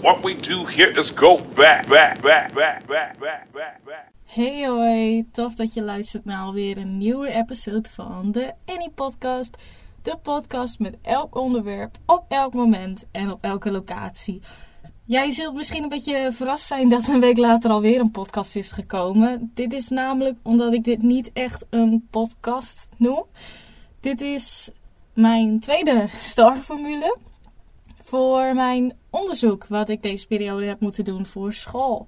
What we do here is go back, back, back, back, back, back, back. Hey hoi, tof dat je luistert naar alweer een nieuwe episode van de Annie Podcast. De podcast met elk onderwerp, op elk moment en op elke locatie. Jij zult misschien een beetje verrast zijn dat een week later alweer een podcast is gekomen. Dit is namelijk omdat ik dit niet echt een podcast noem. Dit is mijn tweede starformule voor mijn onderzoek wat ik deze periode heb moeten doen voor school.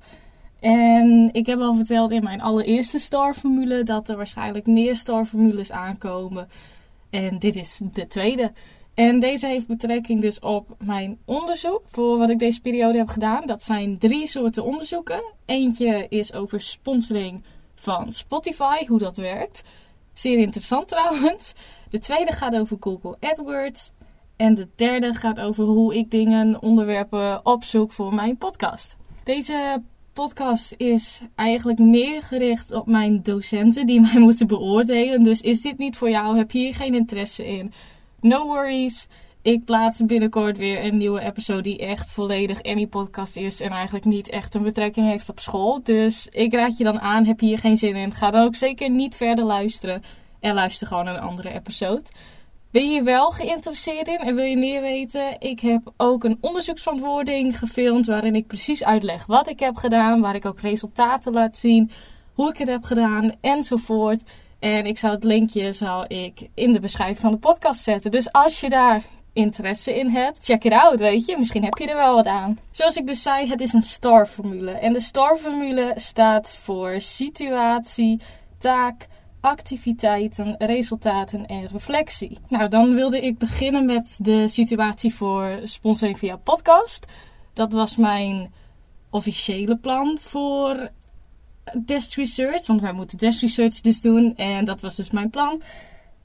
En ik heb al verteld in mijn allereerste starformule dat er waarschijnlijk meer starformules aankomen. En dit is de tweede. En deze heeft betrekking dus op mijn onderzoek voor wat ik deze periode heb gedaan. Dat zijn drie soorten onderzoeken. Eentje is over sponsoring van Spotify, hoe dat werkt. Zeer interessant trouwens. De tweede gaat over Google AdWords. En de derde gaat over hoe ik dingen, onderwerpen opzoek voor mijn podcast. Deze podcast is eigenlijk meer gericht op mijn docenten die mij moeten beoordelen. Dus is dit niet voor jou? Heb je hier geen interesse in? No worries. Ik plaats binnenkort weer een nieuwe episode die echt volledig Any podcast is en eigenlijk niet echt een betrekking heeft op school. Dus ik raad je dan aan, heb je hier geen zin in, ga dan ook zeker niet verder luisteren en luister gewoon een andere episode. Ben je wel geïnteresseerd in en wil je meer weten? Ik heb ook een onderzoeksverantwoording gefilmd waarin ik precies uitleg wat ik heb gedaan, waar ik ook resultaten laat zien, hoe ik het heb gedaan enzovoort. En ik zou het linkje zal ik in de beschrijving van de podcast zetten. Dus als je daar interesse in hebt, check it out, weet je. Misschien heb je er wel wat aan. Zoals ik dus zei, het is een STAR-formule. En de STAR-formule staat voor situatie, taak, activiteiten, resultaten en reflectie. Nou, dan wilde ik beginnen met de situatie voor sponsoring via podcast. Dat was mijn officiële plan voor desk research, want wij moeten desk research dus doen en dat was dus mijn plan.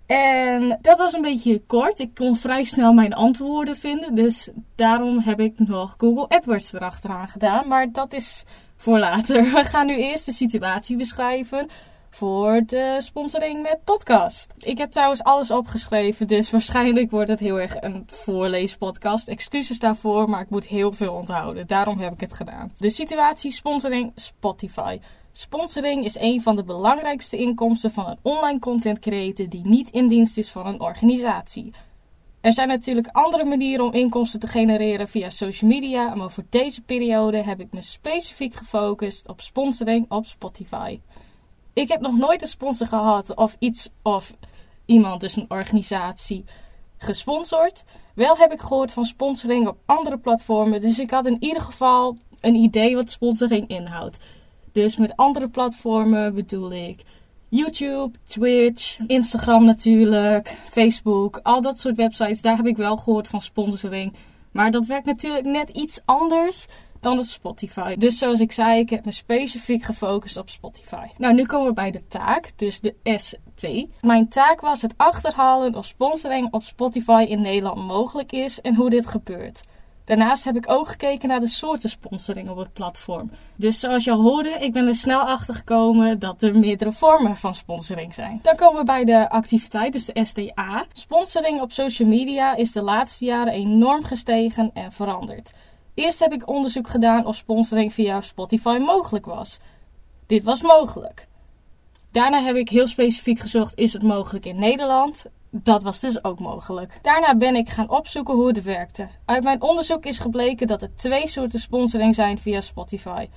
En dat was een beetje kort. Ik kon vrij snel mijn antwoorden vinden. Dus daarom heb ik nog Google AdWords erachteraan gedaan. Maar dat is voor later. We gaan nu eerst de situatie beschrijven voor de sponsoring met podcast. Ik heb trouwens alles opgeschreven, dus waarschijnlijk wordt het heel erg een voorleespodcast. Excuses daarvoor, maar ik moet heel veel onthouden. Daarom heb ik het gedaan. De situatie sponsoring Spotify. Sponsoring is een van de belangrijkste inkomsten van een online content creator die niet in dienst is van een organisatie. Er zijn natuurlijk andere manieren om inkomsten te genereren via social media, maar voor deze periode heb ik me specifiek gefocust op sponsoring op Spotify. Ik heb nog nooit een sponsor gehad of iets of iemand, dus een organisatie, gesponsord. Wel heb ik gehoord van sponsoring op andere platformen, dus ik had in ieder geval een idee wat sponsoring inhoudt. Dus met andere platformen bedoel ik YouTube, Twitch, Instagram natuurlijk, Facebook, al dat soort websites. Daar heb ik wel gehoord van sponsoring. Maar dat werkt natuurlijk net iets anders dan op Spotify. Dus zoals ik zei, ik heb me specifiek gefocust op Spotify. Nou, nu komen we bij de taak, dus de ST. Mijn taak was het achterhalen of sponsoring op Spotify in Nederland mogelijk is en hoe dit gebeurt. Daarnaast heb ik ook gekeken naar de soorten sponsoring op het platform. Dus zoals je al hoorde, ik ben er snel achter gekomen dat er meerdere vormen van sponsoring zijn. Dan komen we bij de activiteit, dus de STA. Sponsoring op social media is de laatste jaren enorm gestegen en veranderd. Eerst heb ik onderzoek gedaan of sponsoring via Spotify mogelijk was. Dit was mogelijk. Daarna heb ik heel specifiek gezocht: is het mogelijk in Nederland? Dat was dus ook mogelijk. Daarna ben ik gaan opzoeken hoe het werkte. Uit mijn onderzoek is gebleken dat er twee soorten sponsoring zijn via Spotify: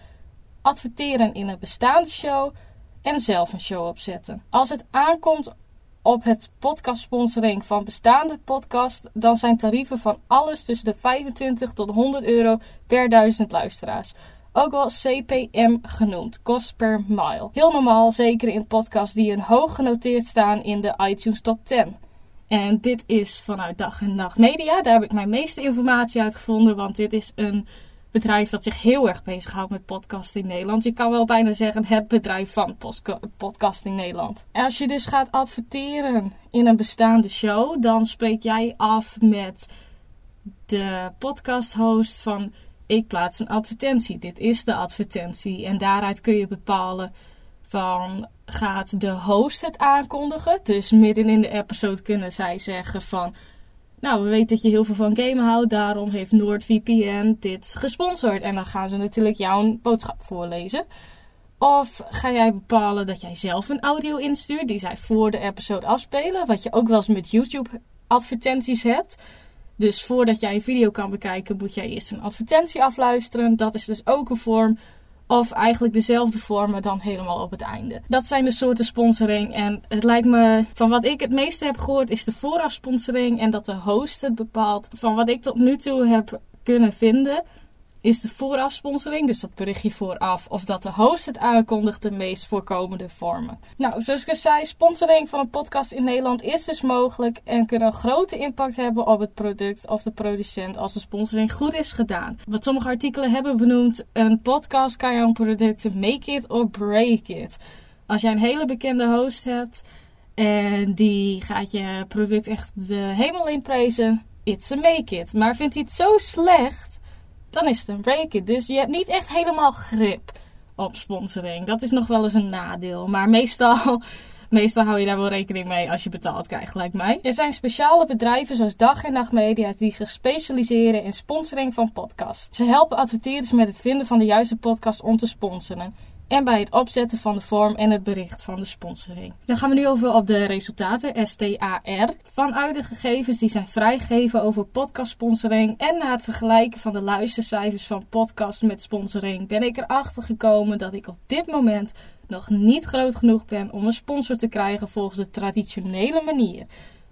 adverteren in een bestaande show en zelf een show opzetten. Als het aankomt op het podcast sponsoring van bestaande podcast, dan zijn tarieven van alles tussen de 25 tot 100 euro per duizend luisteraars. Ook wel CPM genoemd, cost per mile. Heel normaal, zeker in podcasts die een hoog genoteerd staan in de iTunes Top 10. En dit is vanuit Dag en Nacht Media. Daar heb ik mijn meeste informatie uit gevonden, want dit is een bedrijf dat zich heel erg bezighoudt met podcasting Nederland. Je kan wel bijna zeggen het bedrijf van podcasting Nederland. Als je dus gaat adverteren in een bestaande show, dan spreek jij af met de podcast-host van ik plaats een advertentie. Dit is de advertentie. En daaruit kun je bepalen van gaat de host het aankondigen. Dus midden in de episode kunnen zij zeggen van Nou, we weten dat je heel veel van gamen houdt, daarom heeft NoordVPN dit gesponsord. En dan gaan ze natuurlijk jouw boodschap voorlezen. Of ga jij bepalen dat jij zelf een audio instuurt die zij voor de episode afspelen, wat je ook wel eens met YouTube advertenties hebt. Dus voordat jij een video kan bekijken, moet jij eerst een advertentie afluisteren. Dat is dus ook een vorm. Of eigenlijk dezelfde vormen dan helemaal op het einde. Dat zijn de soorten sponsoring. En het lijkt me, van wat ik het meeste heb gehoord, is de voorafsponsoring. En dat de host het bepaalt. Van wat ik tot nu toe heb kunnen vinden, is de voorafsponsoring, dus dat berichtje vooraf, of dat de host het aankondigt, de meest voorkomende vormen. Nou, zoals ik zei, sponsoring van een podcast in Nederland is dus mogelijk en kan een grote impact hebben op het product of de producent als de sponsoring goed is gedaan. Wat sommige artikelen hebben benoemd, een podcast kan jouw product make it or break it. Als jij een hele bekende host hebt en die gaat je product echt de hemel in prezen, it's a make it. Maar vindt hij het zo slecht dan is het een break-it. Dus je hebt niet echt helemaal grip op sponsoring. Dat is nog wel eens een nadeel. Maar meestal, meestal hou je daar wel rekening mee als je betaald krijgt, lijkt mij. Er zijn speciale bedrijven zoals Dag en Nacht Media die zich specialiseren in sponsoring van podcasts. Ze helpen adverteerders met het vinden van de juiste podcast om te sponsoren en bij het opzetten van de vorm en het bericht van de sponsoring. Dan gaan we nu over op de resultaten, STAR. Vanuit de gegevens die zijn vrijgegeven over podcastsponsoring en na het vergelijken van de luistercijfers van podcasts met sponsoring ben ik erachter gekomen dat ik op dit moment nog niet groot genoeg ben om een sponsor te krijgen volgens de traditionele manier.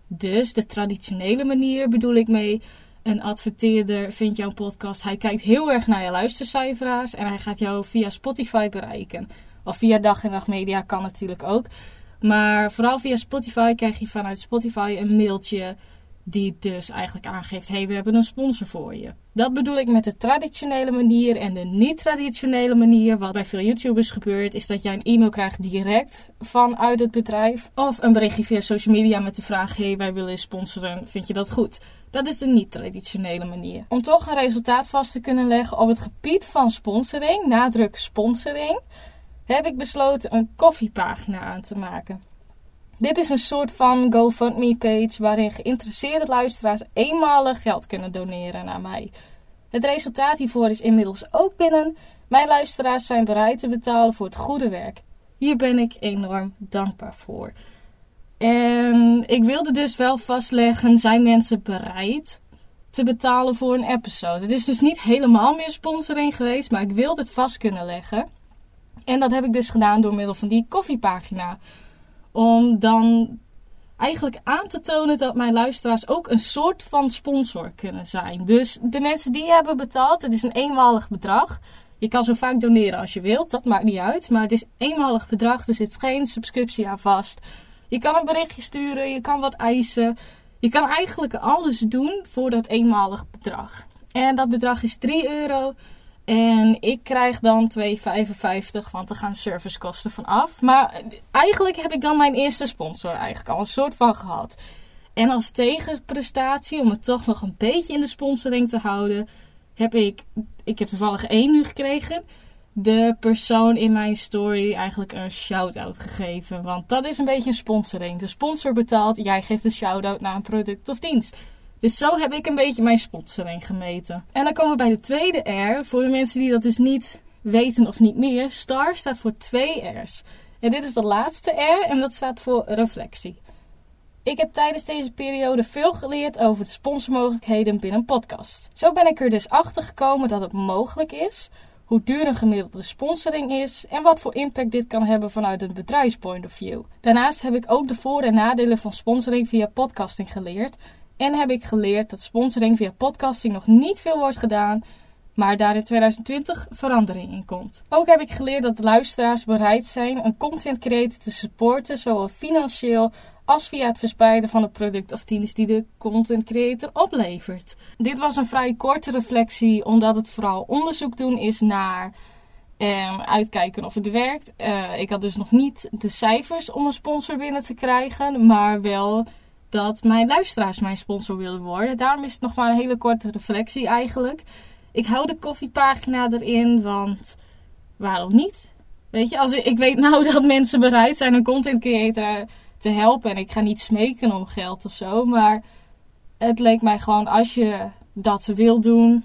Dus de traditionele manier bedoel ik mee een adverteerder vindt jouw podcast. Hij kijkt heel erg naar je luistercijfers en hij gaat jou via Spotify bereiken. Of via Dag en Nacht Media kan natuurlijk ook. Maar vooral via Spotify krijg je vanuit Spotify een mailtje die dus eigenlijk aangeeft: hey, we hebben een sponsor voor je. Dat bedoel ik met de traditionele manier en de niet-traditionele manier. Wat bij veel YouTubers gebeurt, is dat jij een e-mail krijgt direct vanuit het bedrijf. Of een berichtje via social media met de vraag: hey, wij willen sponsoren, vind je dat goed? Dat is de niet-traditionele manier. Om toch een resultaat vast te kunnen leggen op het gebied van sponsoring, nadruk sponsoring, heb ik besloten een koffiepagina aan te maken. Dit is een soort van GoFundMe-page waarin geïnteresseerde luisteraars eenmalig geld kunnen doneren naar mij. Het resultaat hiervoor is inmiddels ook binnen. Mijn luisteraars zijn bereid te betalen voor het goede werk. Hier ben ik enorm dankbaar voor. En ik wilde dus wel vastleggen, zijn mensen bereid te betalen voor een episode? Het is dus niet helemaal meer sponsoring geweest, maar ik wilde het vast kunnen leggen. En dat heb ik dus gedaan door middel van die koffiepagina. Om dan eigenlijk aan te tonen dat mijn luisteraars ook een soort van sponsor kunnen zijn. Dus de mensen die hebben betaald, het is een eenmalig bedrag. Je kan zo vaak doneren als je wilt, dat maakt niet uit. Maar het is eenmalig bedrag, er zit geen subscriptie aan vast. Je kan een berichtje sturen, je kan wat eisen. Je kan eigenlijk alles doen voor dat eenmalig bedrag. En dat bedrag is 3 euro. En ik krijg dan 2,55, want er gaan servicekosten van af. Maar eigenlijk heb ik dan mijn eerste sponsor eigenlijk al een soort van gehad. En als tegenprestatie, om het toch nog een beetje in de sponsoring te houden, heb ik, ik heb toevallig één nu gekregen de persoon in mijn story eigenlijk een shout-out gegeven. Want dat is een beetje een sponsoring. De sponsor betaalt, jij geeft een shout-out naar een product of dienst. Dus zo heb ik een beetje mijn sponsoring gemeten. En dan komen we bij de tweede R. Voor de mensen die dat dus niet weten of niet meer. STAR staat voor twee R's. En dit is de laatste R en dat staat voor reflectie. Ik heb tijdens deze periode veel geleerd over de sponsormogelijkheden binnen een podcast. Zo ben ik er dus achter gekomen dat het mogelijk is hoe duur een gemiddelde sponsoring is en wat voor impact dit kan hebben vanuit een bedrijfspoint of view. Daarnaast heb ik ook de voor- en nadelen van sponsoring via podcasting geleerd en heb ik geleerd dat sponsoring via podcasting nog niet veel wordt gedaan, maar daar in 2020 verandering in komt. Ook heb ik geleerd dat luisteraars bereid zijn een content creator te supporten, zowel financieel als via het verspreiden van het product of dienst die de content creator oplevert. Dit was een vrij korte reflectie, omdat het vooral onderzoek doen is naar um, uitkijken of het werkt. Uh, ik had dus nog niet de cijfers om een sponsor binnen te krijgen, maar wel dat mijn luisteraars mijn sponsor wilden worden. Daarom is het nog maar een hele korte reflectie eigenlijk. Ik hou de koffiepagina erin, want waarom niet? Weet je, als ik, ik weet nou dat mensen bereid zijn een content creator te helpen. En ik ga niet smeken om geld of zo. Maar het leek mij gewoon als je dat wil doen,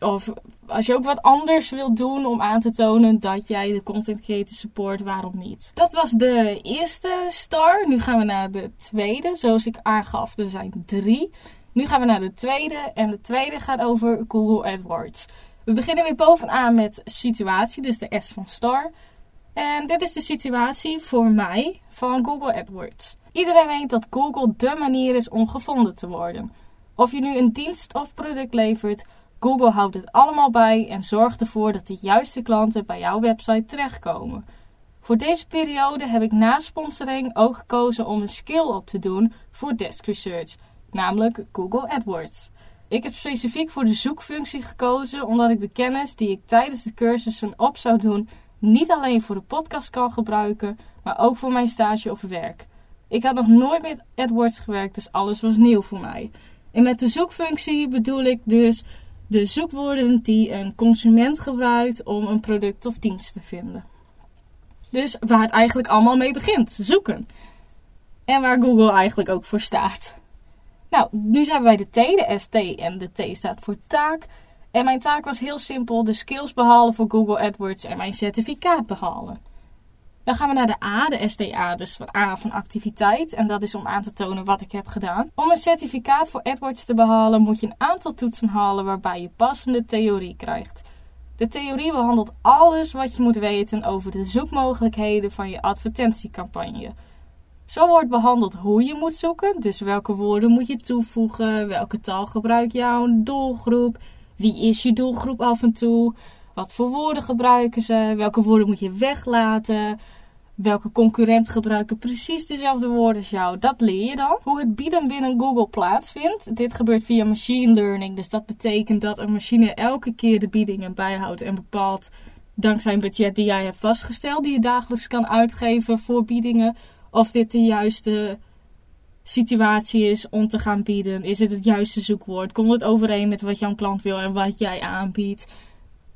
of als je ook wat anders wilt doen om aan te tonen dat jij de content creator support, waarom niet? Dat was de eerste star. Nu gaan we naar de tweede. Zoals ik aangaf, er zijn drie. Nu gaan we naar de tweede. En de tweede gaat over Google AdWords. We beginnen weer bovenaan met situatie, dus de S van star. En dit is de situatie voor mij van Google AdWords. Iedereen weet dat Google de manier is om gevonden te worden. Of je nu een dienst of product levert, Google houdt het allemaal bij en zorgt ervoor dat de juiste klanten bij jouw website terechtkomen. Voor deze periode heb ik na sponsoring ook gekozen om een skill op te doen voor desk research, namelijk Google AdWords. Ik heb specifiek voor de zoekfunctie gekozen omdat ik de kennis die ik tijdens de cursussen op zou doen niet alleen voor de podcast kan gebruiken, maar ook voor mijn stage of werk. Ik had nog nooit met AdWords gewerkt, dus alles was nieuw voor mij. En met de zoekfunctie bedoel ik dus de zoekwoorden die een consument gebruikt om een product of dienst te vinden. Dus waar het eigenlijk allemaal mee begint: zoeken. En waar Google eigenlijk ook voor staat. Nou, nu zijn we bij de T, de ST en de T staat voor taak. En mijn taak was heel simpel: de skills behalen voor Google AdWords en mijn certificaat behalen. Dan gaan we naar de A, de STA, dus van A van activiteit. En dat is om aan te tonen wat ik heb gedaan. Om een certificaat voor AdWords te behalen moet je een aantal toetsen halen waarbij je passende theorie krijgt. De theorie behandelt alles wat je moet weten over de zoekmogelijkheden van je advertentiecampagne. Zo wordt behandeld hoe je moet zoeken, dus welke woorden moet je toevoegen, welke taal gebruikt jouw doelgroep, wie is je doelgroep af en toe, wat voor woorden gebruiken ze, welke woorden moet je weglaten, welke concurrent gebruiken precies dezelfde woorden als jou. Dat leer je dan. Hoe het bieden binnen Google plaatsvindt. Dit gebeurt via machine learning. Dus dat betekent dat een machine elke keer de biedingen bijhoudt en bepaalt dankzij een budget die jij hebt vastgesteld, die je dagelijks kan uitgeven voor biedingen, of dit de juiste situatie is om te gaan bieden. Is het het juiste zoekwoord? Komt het overeen met wat jouw klant wil en wat jij aanbiedt?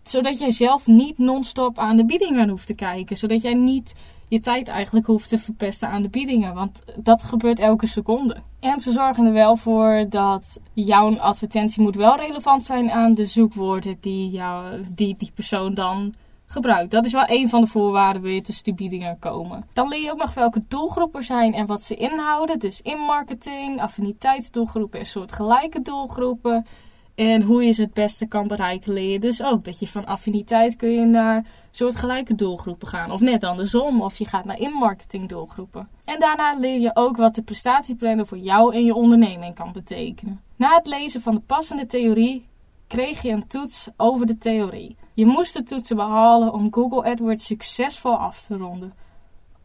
Zodat jij zelf niet non-stop aan de biedingen hoeft te kijken. Zodat jij niet je tijd eigenlijk hoeft te verpesten aan de biedingen. Want dat gebeurt elke seconde. En ze zorgen er wel voor dat jouw advertentie moet wel relevant zijn aan de zoekwoorden die, jou, die die persoon dan gebruikt. Dat is wel een van de voorwaarden wil je tussen die biedingen komen. Dan leer je ook nog welke doelgroepen zijn en wat ze inhouden. Dus in marketing, affiniteitsdoelgroepen en soortgelijke doelgroepen. En hoe je ze het beste kan bereiken, leer je dus ook. Dat je van affiniteit kun je naar soortgelijke doelgroepen gaan. Of net andersom, of je gaat naar in-marketing doelgroepen. En daarna leer je ook wat de prestatieplanner voor jou en je onderneming kan betekenen. Na het lezen van de passende theorie kreeg je een toets over de theorie. Je moest de toetsen behalen om Google AdWords succesvol af te ronden.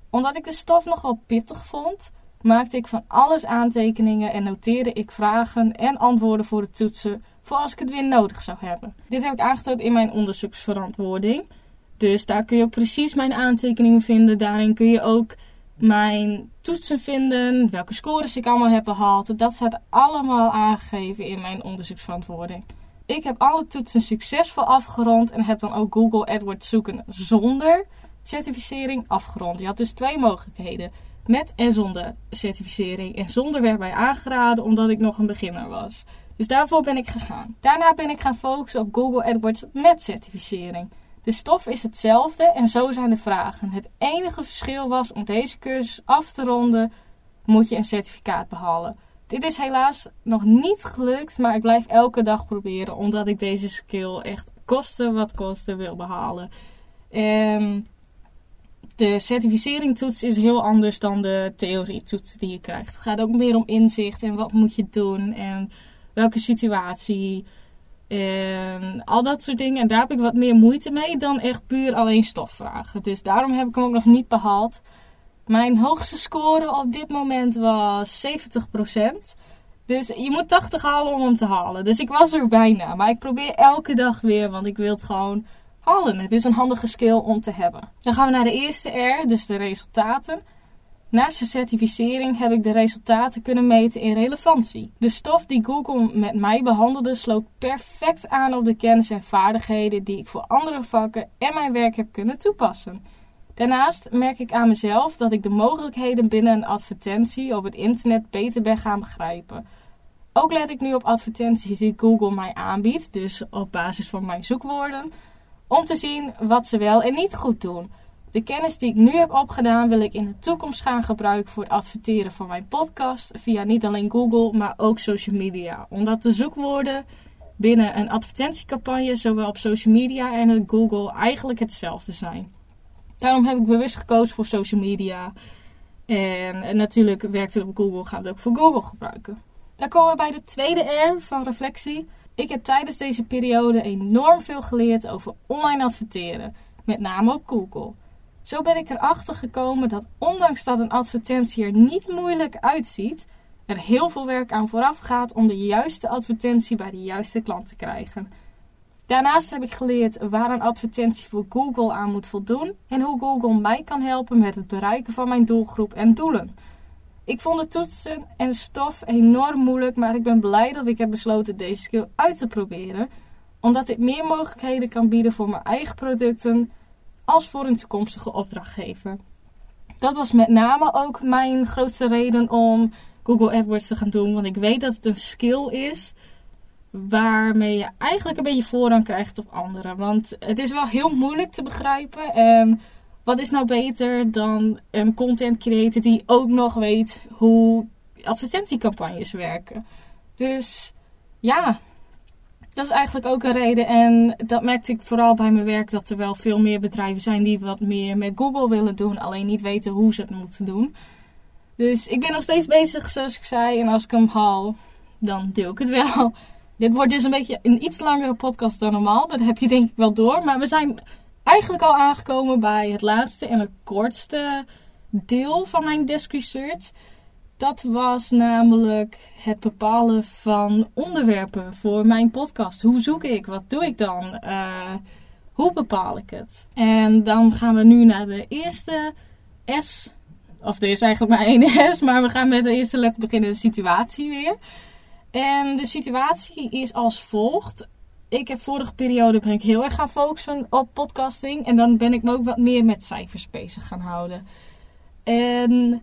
Omdat ik de stof nogal pittig vond, maakte ik van alles aantekeningen en noteerde ik vragen en antwoorden voor de toetsen voor als ik het weer nodig zou hebben. Dit heb ik aangetoond in mijn onderzoeksverantwoording. Dus daar kun je precies mijn aantekeningen vinden. Daarin kun je ook mijn toetsen vinden, welke scores ik allemaal heb behaald. Dat staat allemaal aangegeven in mijn onderzoeksverantwoording. Ik heb alle toetsen succesvol afgerond en heb dan ook Google AdWords zoeken zonder certificering afgerond. Je had dus twee mogelijkheden. Met en zonder certificering. En zonder werd mij aangeraden omdat ik nog een beginner was. Dus daarvoor ben ik gegaan. Daarna ben ik gaan focussen op Google AdWords met certificering. De stof is hetzelfde en zo zijn de vragen. Het enige verschil was om deze cursus af te ronden, moet je een certificaat behalen. Dit is helaas nog niet gelukt, maar ik blijf elke dag proberen, omdat ik deze skill echt kosten wat kosten wil behalen. En de certificeringtoets is heel anders dan de theorietoets die je krijgt. Het gaat ook meer om inzicht en wat moet je doen en welke situatie. Al dat soort dingen. En daar heb ik wat meer moeite mee dan echt puur alleen stofvragen. Dus daarom heb ik hem ook nog niet behaald. Mijn hoogste score op dit moment was 70%. Dus je moet 80 halen om hem te halen. Dus ik was er bijna. Maar ik probeer elke dag weer, want ik wil het gewoon halen. Het is een handige skill om te hebben. Dan gaan we naar de eerste R, dus de resultaten. Naast de certificering heb ik de resultaten kunnen meten in relevantie. De stof die Google met mij behandelde sloot perfect aan op de kennis en vaardigheden die ik voor andere vakken en mijn werk heb kunnen toepassen. Daarnaast merk ik aan mezelf dat ik de mogelijkheden binnen een advertentie op het internet beter ben gaan begrijpen. Ook let ik nu op advertenties die Google mij aanbiedt, dus op basis van mijn zoekwoorden, om te zien wat ze wel en niet goed doen. De kennis die ik nu heb opgedaan wil ik in de toekomst gaan gebruiken voor het adverteren van mijn podcast via niet alleen Google, maar ook social media. Omdat de zoekwoorden binnen een advertentiecampagne, zowel op social media en op Google, eigenlijk hetzelfde zijn. Daarom heb ik bewust gekozen voor social media. En, natuurlijk werkt het op Google, ga het ook voor Google gebruiken. Dan komen we bij de tweede R van reflectie. Ik heb tijdens deze periode enorm veel geleerd over online adverteren, met name op Google. Zo ben ik erachter gekomen dat ondanks dat een advertentie er niet moeilijk uitziet, er heel veel werk aan vooraf gaat om de juiste advertentie bij de juiste klant te krijgen. Daarnaast heb ik geleerd waar een advertentie voor Google aan moet voldoen en hoe Google mij kan helpen met het bereiken van mijn doelgroep en doelen. Ik vond de toetsen en stof enorm moeilijk, maar ik ben blij dat ik heb besloten deze skill uit te proberen, omdat dit meer mogelijkheden kan bieden voor mijn eigen producten als voor een toekomstige opdrachtgever. Dat was met name ook mijn grootste reden om Google AdWords te gaan doen, want ik weet dat het een skill is waarmee je eigenlijk een beetje voorrang krijgt op anderen. Want het is wel heel moeilijk te begrijpen. En wat is nou beter dan een content creator die ook nog weet hoe advertentiecampagnes werken? Dus ja, dat is eigenlijk ook een reden. En dat merkte ik vooral bij mijn werk dat er wel veel meer bedrijven zijn die wat meer met Google willen doen, alleen niet weten hoe ze het moeten doen. Dus ik ben nog steeds bezig, zoals ik zei. En als ik hem haal, dan deel ik het wel. Dit wordt dus een beetje een iets langere podcast dan normaal. Dat heb je denk ik wel door. Maar we zijn eigenlijk al aangekomen bij het laatste en het kortste deel van mijn desk research. Dat was namelijk het bepalen van onderwerpen voor mijn podcast. Hoe zoek ik? Wat doe ik dan? Uh, hoe bepaal ik het? En dan gaan we nu naar de eerste S. Of er is eigenlijk maar één S, maar we gaan met de eerste letter beginnen, de situatie weer. En de situatie is als volgt. Ik heb vorige periode ben ik heel erg gaan focussen op podcasting. En dan ben ik me ook wat meer met cijfers bezig gaan houden. En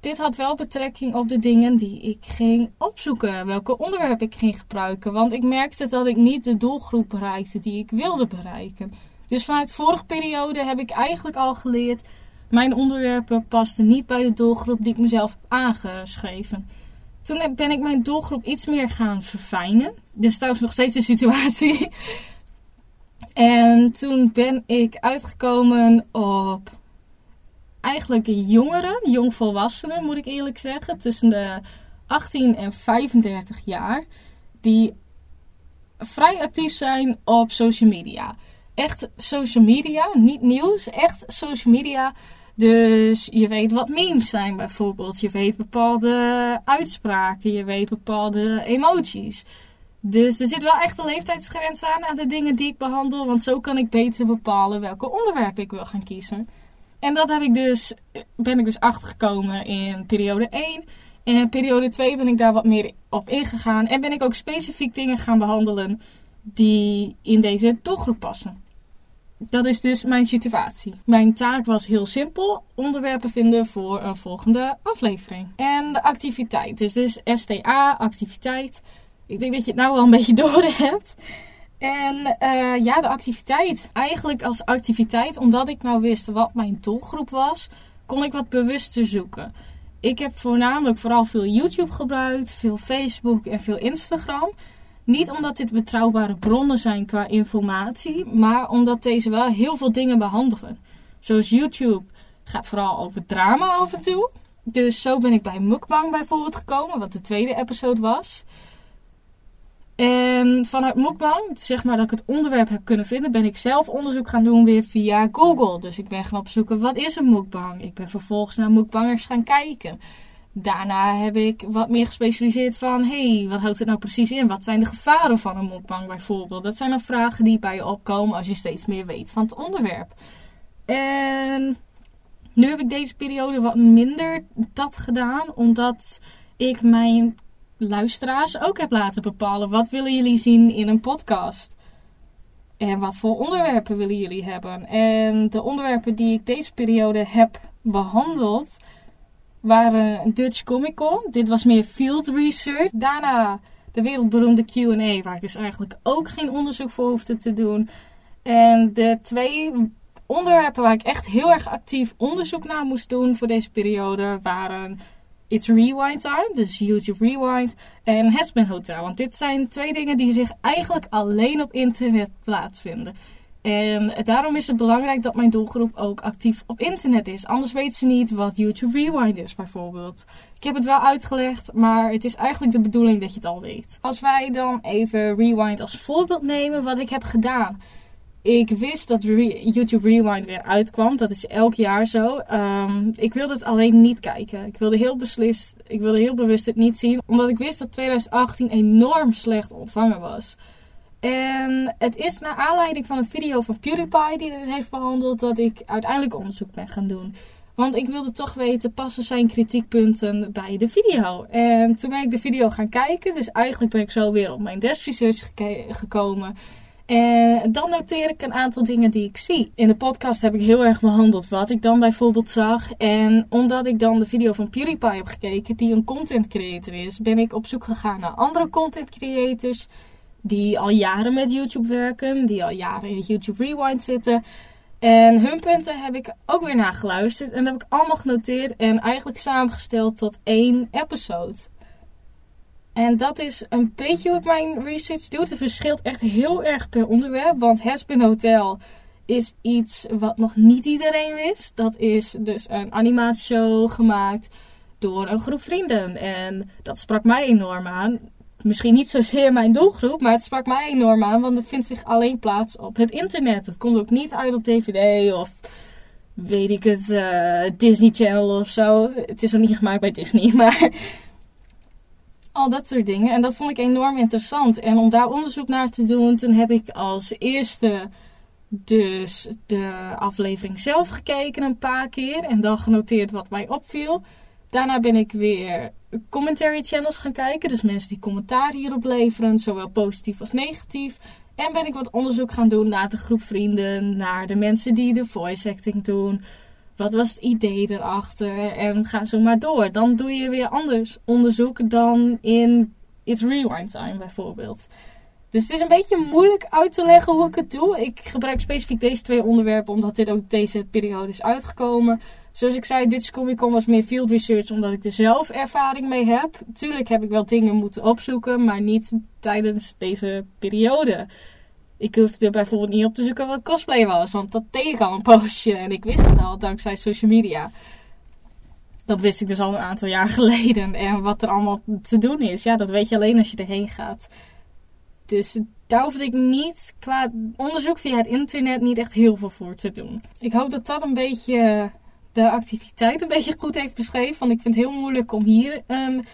dit had wel betrekking op de dingen die ik ging opzoeken. Welke onderwerpen ik ging gebruiken. Want ik merkte dat ik niet de doelgroep bereikte die ik wilde bereiken. Dus vanuit vorige periode heb ik eigenlijk al geleerd. Mijn onderwerpen pasten niet bij de doelgroep die ik mezelf heb aangeschreven. Toen ben ik mijn doelgroep iets meer gaan verfijnen. Dit is trouwens nog steeds de situatie. En toen ben ik uitgekomen op eigenlijk jongeren, jongvolwassenen moet ik eerlijk zeggen, tussen de 18 en 35 jaar, die vrij actief zijn op social media. Echt social media, niet nieuws, echt social media dus je weet wat memes zijn bijvoorbeeld. Je weet bepaalde uitspraken. Je weet bepaalde emoties. Dus er zit wel echt een leeftijdsgrens aan aan de dingen die ik behandel. Want zo kan ik beter bepalen welke onderwerpen ik wil gaan kiezen. En dat heb ik dus, ben ik dus achtergekomen in periode 1. En in periode 2 ben ik daar wat meer op ingegaan. En ben ik ook specifiek dingen gaan behandelen die in deze doelgroep passen. Dat is dus mijn situatie. Mijn taak was heel simpel: onderwerpen vinden voor een volgende aflevering. En de activiteit. Dus, dus STA, activiteit. Ik denk dat je het nou wel een beetje door hebt. En uh, ja, de activiteit. Eigenlijk als activiteit, omdat ik nou wist wat mijn doelgroep was, kon ik wat bewuster zoeken. Ik heb voornamelijk vooral veel YouTube gebruikt, veel Facebook en veel Instagram. Niet omdat dit betrouwbare bronnen zijn qua informatie, maar omdat deze wel heel veel dingen behandelen. Zoals YouTube gaat vooral over drama af en toe. Dus zo ben ik bij Mukbang bijvoorbeeld gekomen, wat de tweede episode was. En vanuit Mukbang, zeg maar dat ik het onderwerp heb kunnen vinden, ben ik zelf onderzoek gaan doen weer via Google. Dus ik ben gaan opzoeken wat is een Mukbang. Ik ben vervolgens naar Mukbangers gaan kijken. Daarna heb ik wat meer gespecialiseerd van, hey, wat houdt het nou precies in? Wat zijn de gevaren van een mukbang bijvoorbeeld? Dat zijn dan vragen die bij je opkomen als je steeds meer weet van het onderwerp. En nu heb ik deze periode wat minder dat gedaan, omdat ik mijn luisteraars ook heb laten bepalen. Wat willen jullie zien in een podcast? En wat voor onderwerpen willen jullie hebben? En de onderwerpen die ik deze periode heb behandeld waren Dutch Comic Con. Dit was meer field research. Daarna de wereldberoemde Q&A, waar ik dus eigenlijk ook geen onderzoek voor hoefde te doen. En de twee onderwerpen waar ik echt heel erg actief onderzoek naar moest doen voor deze periode waren It's Rewind Time, dus YouTube Rewind, en Hasbin Hotel. Want dit zijn twee dingen die zich eigenlijk alleen op internet plaatsvinden. En daarom is het belangrijk dat mijn doelgroep ook actief op internet is. Anders weten ze niet wat YouTube Rewind is, bijvoorbeeld. Ik heb het wel uitgelegd, maar het is eigenlijk de bedoeling dat je het al weet. Als wij dan even Rewind als voorbeeld nemen, wat ik heb gedaan. Ik wist dat YouTube Rewind weer uitkwam. Dat is elk jaar zo. Um, ik wilde het alleen niet kijken. Ik wilde heel beslist, ik wilde heel bewust het niet zien. Omdat ik wist dat 2018 enorm slecht ontvangen was. En het is naar aanleiding van een video van PewDiePie die het heeft behandeld dat ik uiteindelijk onderzoek ben gaan doen. Want ik wilde toch weten, passen zijn kritiekpunten bij de video? En toen ben ik de video gaan kijken. Dus eigenlijk ben ik zo weer op mijn desk research gekomen. En dan noteer ik een aantal dingen die ik zie. In de podcast heb ik heel erg behandeld wat ik dan bijvoorbeeld zag. En omdat ik dan de video van PewDiePie heb gekeken, die een content creator is, ben ik op zoek gegaan naar andere content creators die al jaren met YouTube werken, die al jaren in YouTube Rewind zitten. En hun punten heb ik ook weer nageluisterd en dat heb ik allemaal genoteerd en eigenlijk samengesteld tot één episode. En dat is een beetje ik mijn research doe. Het verschilt echt heel erg per onderwerp, want Haspin Hotel is iets wat nog niet iedereen wist. Dat is dus een animatieshow gemaakt door een groep vrienden. En dat sprak mij enorm aan misschien niet zozeer mijn doelgroep, maar het sprak mij enorm aan, want het vindt zich alleen plaats op het internet. Het komt ook niet uit op DVD of weet ik het, uh, Disney Channel of zo. Het is ook niet gemaakt bij Disney, maar al dat soort dingen. En dat vond ik enorm interessant. En om daar onderzoek naar te doen, toen heb ik als eerste dus de aflevering zelf gekeken een paar keer en dan genoteerd wat mij opviel. Daarna ben ik weer commentary channels gaan kijken. Dus mensen die commentaar hierop leveren, zowel positief als negatief. En ben ik wat onderzoek gaan doen naar de groep vrienden, naar de mensen die de voice acting doen. Wat was het idee erachter? En ga zo maar door. Dan doe je weer anders onderzoek dan in It's Rewind Time bijvoorbeeld. Dus het is een beetje moeilijk uit te leggen hoe ik het doe. Ik gebruik specifiek deze twee onderwerpen omdat dit ook deze periode is uitgekomen. Zoals ik zei, dit Comic Con was meer field research omdat ik er zelf ervaring mee heb. Tuurlijk heb ik wel dingen moeten opzoeken, maar niet tijdens deze periode. Ik hoefde bijvoorbeeld niet op te zoeken wat cosplay was, want dat deed ik al een poosje en ik wist het al dankzij social media. Dat wist ik dus al een aantal jaar geleden. En wat er allemaal te doen is, ja, dat weet je alleen als je erheen gaat. Dus daar hoefde ik niet qua onderzoek via het internet niet echt heel veel voor te doen. Ik hoop dat dat een beetje de activiteit een beetje goed heeft beschreven. Want ik vind het heel moeilijk om hier een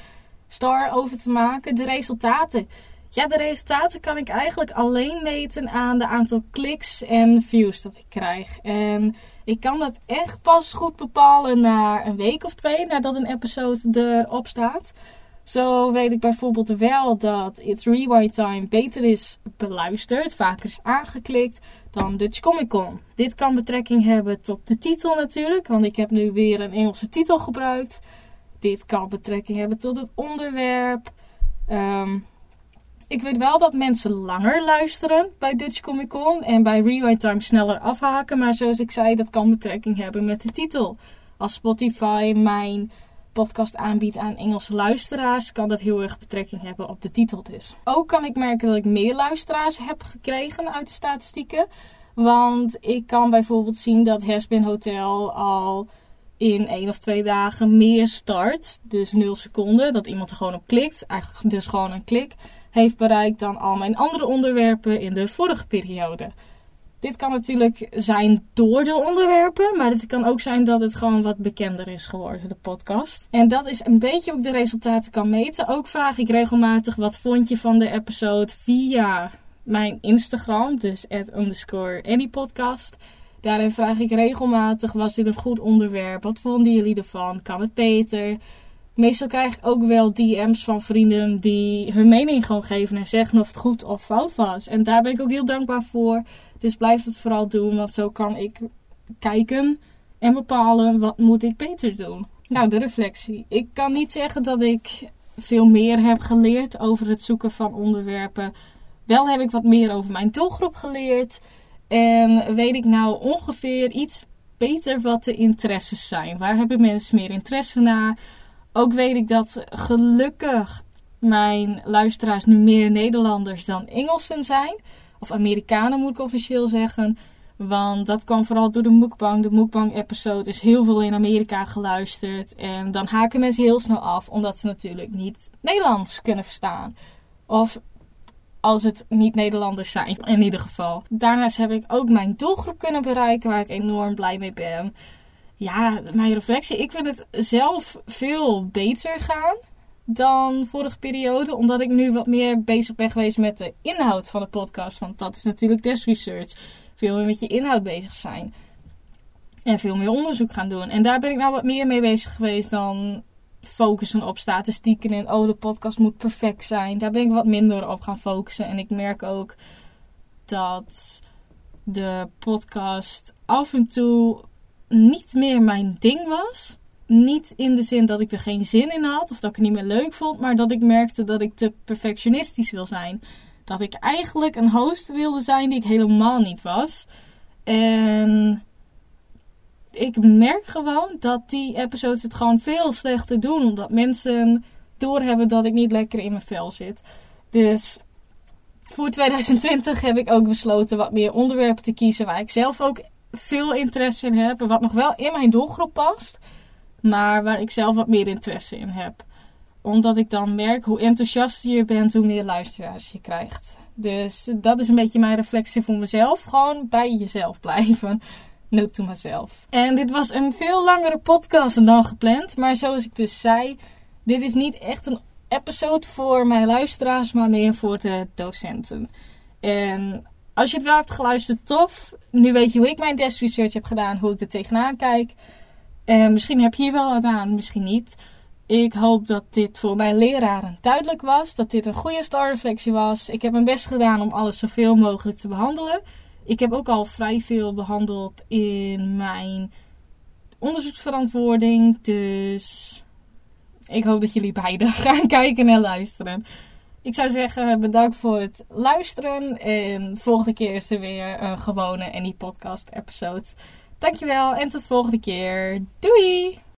star over te maken. De resultaten. Ja, de resultaten kan ik eigenlijk alleen meten aan de aantal kliks en views dat ik krijg. En ik kan dat echt pas goed bepalen na een week of twee nadat een episode erop staat. Zo weet ik bijvoorbeeld wel dat It's Rewind Time beter is beluisterd, vaker is aangeklikt dan Dutch Comic Con. Dit kan betrekking hebben tot de titel natuurlijk, want ik heb nu weer een Engelse titel gebruikt. Dit kan betrekking hebben tot het onderwerp. Um, ik weet wel dat mensen langer luisteren bij Dutch Comic Con en bij Rewind Time sneller afhaken, maar zoals ik zei, dat kan betrekking hebben met de titel. Als Spotify mijn podcast aanbiedt aan Engelse luisteraars, kan dat heel erg betrekking hebben op de titel dus. Ook kan ik merken dat ik meer luisteraars heb gekregen uit de statistieken. Want ik kan bijvoorbeeld zien dat Hesbin Hotel al in één of twee dagen meer start, dus 0 seconden, dat iemand er gewoon op klikt, eigenlijk dus gewoon een klik, heeft bereikt dan al mijn andere onderwerpen in de vorige periode. Dit kan natuurlijk zijn door de onderwerpen, maar het kan ook zijn dat het gewoon wat bekender is geworden, de podcast. En dat is een beetje hoe ik de resultaten kan meten. Ook vraag ik regelmatig wat vond je van de episode via mijn Instagram, dus at underscore anypodcast. Daarin vraag ik regelmatig, was dit een goed onderwerp? Wat vonden jullie ervan? Kan het beter? Meestal krijg ik ook wel DM's van vrienden die hun mening gewoon geven en zeggen of het goed of fout was. En daar ben ik ook heel dankbaar voor. Dus blijf het vooral doen, want zo kan ik kijken en bepalen wat moet ik beter doen. Nou, de reflectie. Ik kan niet zeggen dat ik veel meer heb geleerd over het zoeken van onderwerpen. Wel heb ik wat meer over mijn doelgroep geleerd. En weet ik nou ongeveer iets beter wat de interesses zijn. Waar hebben mensen meer interesse naar? Ook weet ik dat gelukkig mijn luisteraars nu meer Nederlanders dan Engelsen zijn. Of Amerikanen moet ik officieel zeggen. Want dat kwam vooral door de mukbang. De mukbang-episode is heel veel in Amerika geluisterd. En dan haken mensen heel snel af, omdat ze natuurlijk niet Nederlands kunnen verstaan. Of als het niet Nederlanders zijn, in ieder geval. Daarnaast heb ik ook mijn doelgroep kunnen bereiken, waar ik enorm blij mee ben. Ja, mijn reflectie. Ik vind het zelf veel beter gaan dan vorige periode. Omdat ik nu wat meer bezig ben geweest met de inhoud van de podcast. Want dat is natuurlijk desk research. Veel meer met je inhoud bezig zijn. En veel meer onderzoek gaan doen. En daar ben ik nou wat meer mee bezig geweest dan focussen op statistieken en oh, de podcast moet perfect zijn. Daar ben ik wat minder op gaan focussen. En ik merk ook dat de podcast af en toe niet meer mijn ding was. Niet in de zin dat ik er geen zin in had of dat ik het niet meer leuk vond, maar dat ik merkte dat ik te perfectionistisch wil zijn. Dat ik eigenlijk een host wilde zijn die ik helemaal niet was. En ik merk gewoon dat die episodes het gewoon veel slechter doen. Omdat mensen doorhebben dat ik niet lekker in mijn vel zit. Dus voor 2020 heb ik ook besloten wat meer onderwerpen te kiezen waar ik zelf ook veel interesse in heb. Wat nog wel in mijn doelgroep past. Maar waar ik zelf wat meer interesse in heb. Omdat ik dan merk hoe enthousiaster je bent, hoe meer luisteraars je krijgt. Dus dat is een beetje mijn reflectie voor mezelf. Gewoon bij jezelf blijven. Note to myself. En dit was een veel langere podcast dan gepland. Maar zoals ik dus zei, dit is niet echt een episode voor mijn luisteraars, maar meer voor de docenten. En als je het wel hebt geluisterd, tof. Nu weet je hoe ik mijn desk research heb gedaan, hoe ik er tegenaan kijk. En misschien heb je hier wel wat aan, misschien niet. Ik hoop dat dit voor mijn leraren duidelijk was. Dat dit een goede starreflectie was. Ik heb mijn best gedaan om alles zoveel mogelijk te behandelen. Ik heb ook al vrij veel behandeld in mijn onderzoeksverantwoording. Dus ik hoop dat jullie beide gaan kijken en luisteren. Ik zou zeggen, bedankt voor het luisteren. En volgende keer is er weer een gewone Annie Podcast episode. Dankjewel en tot volgende keer. Doei!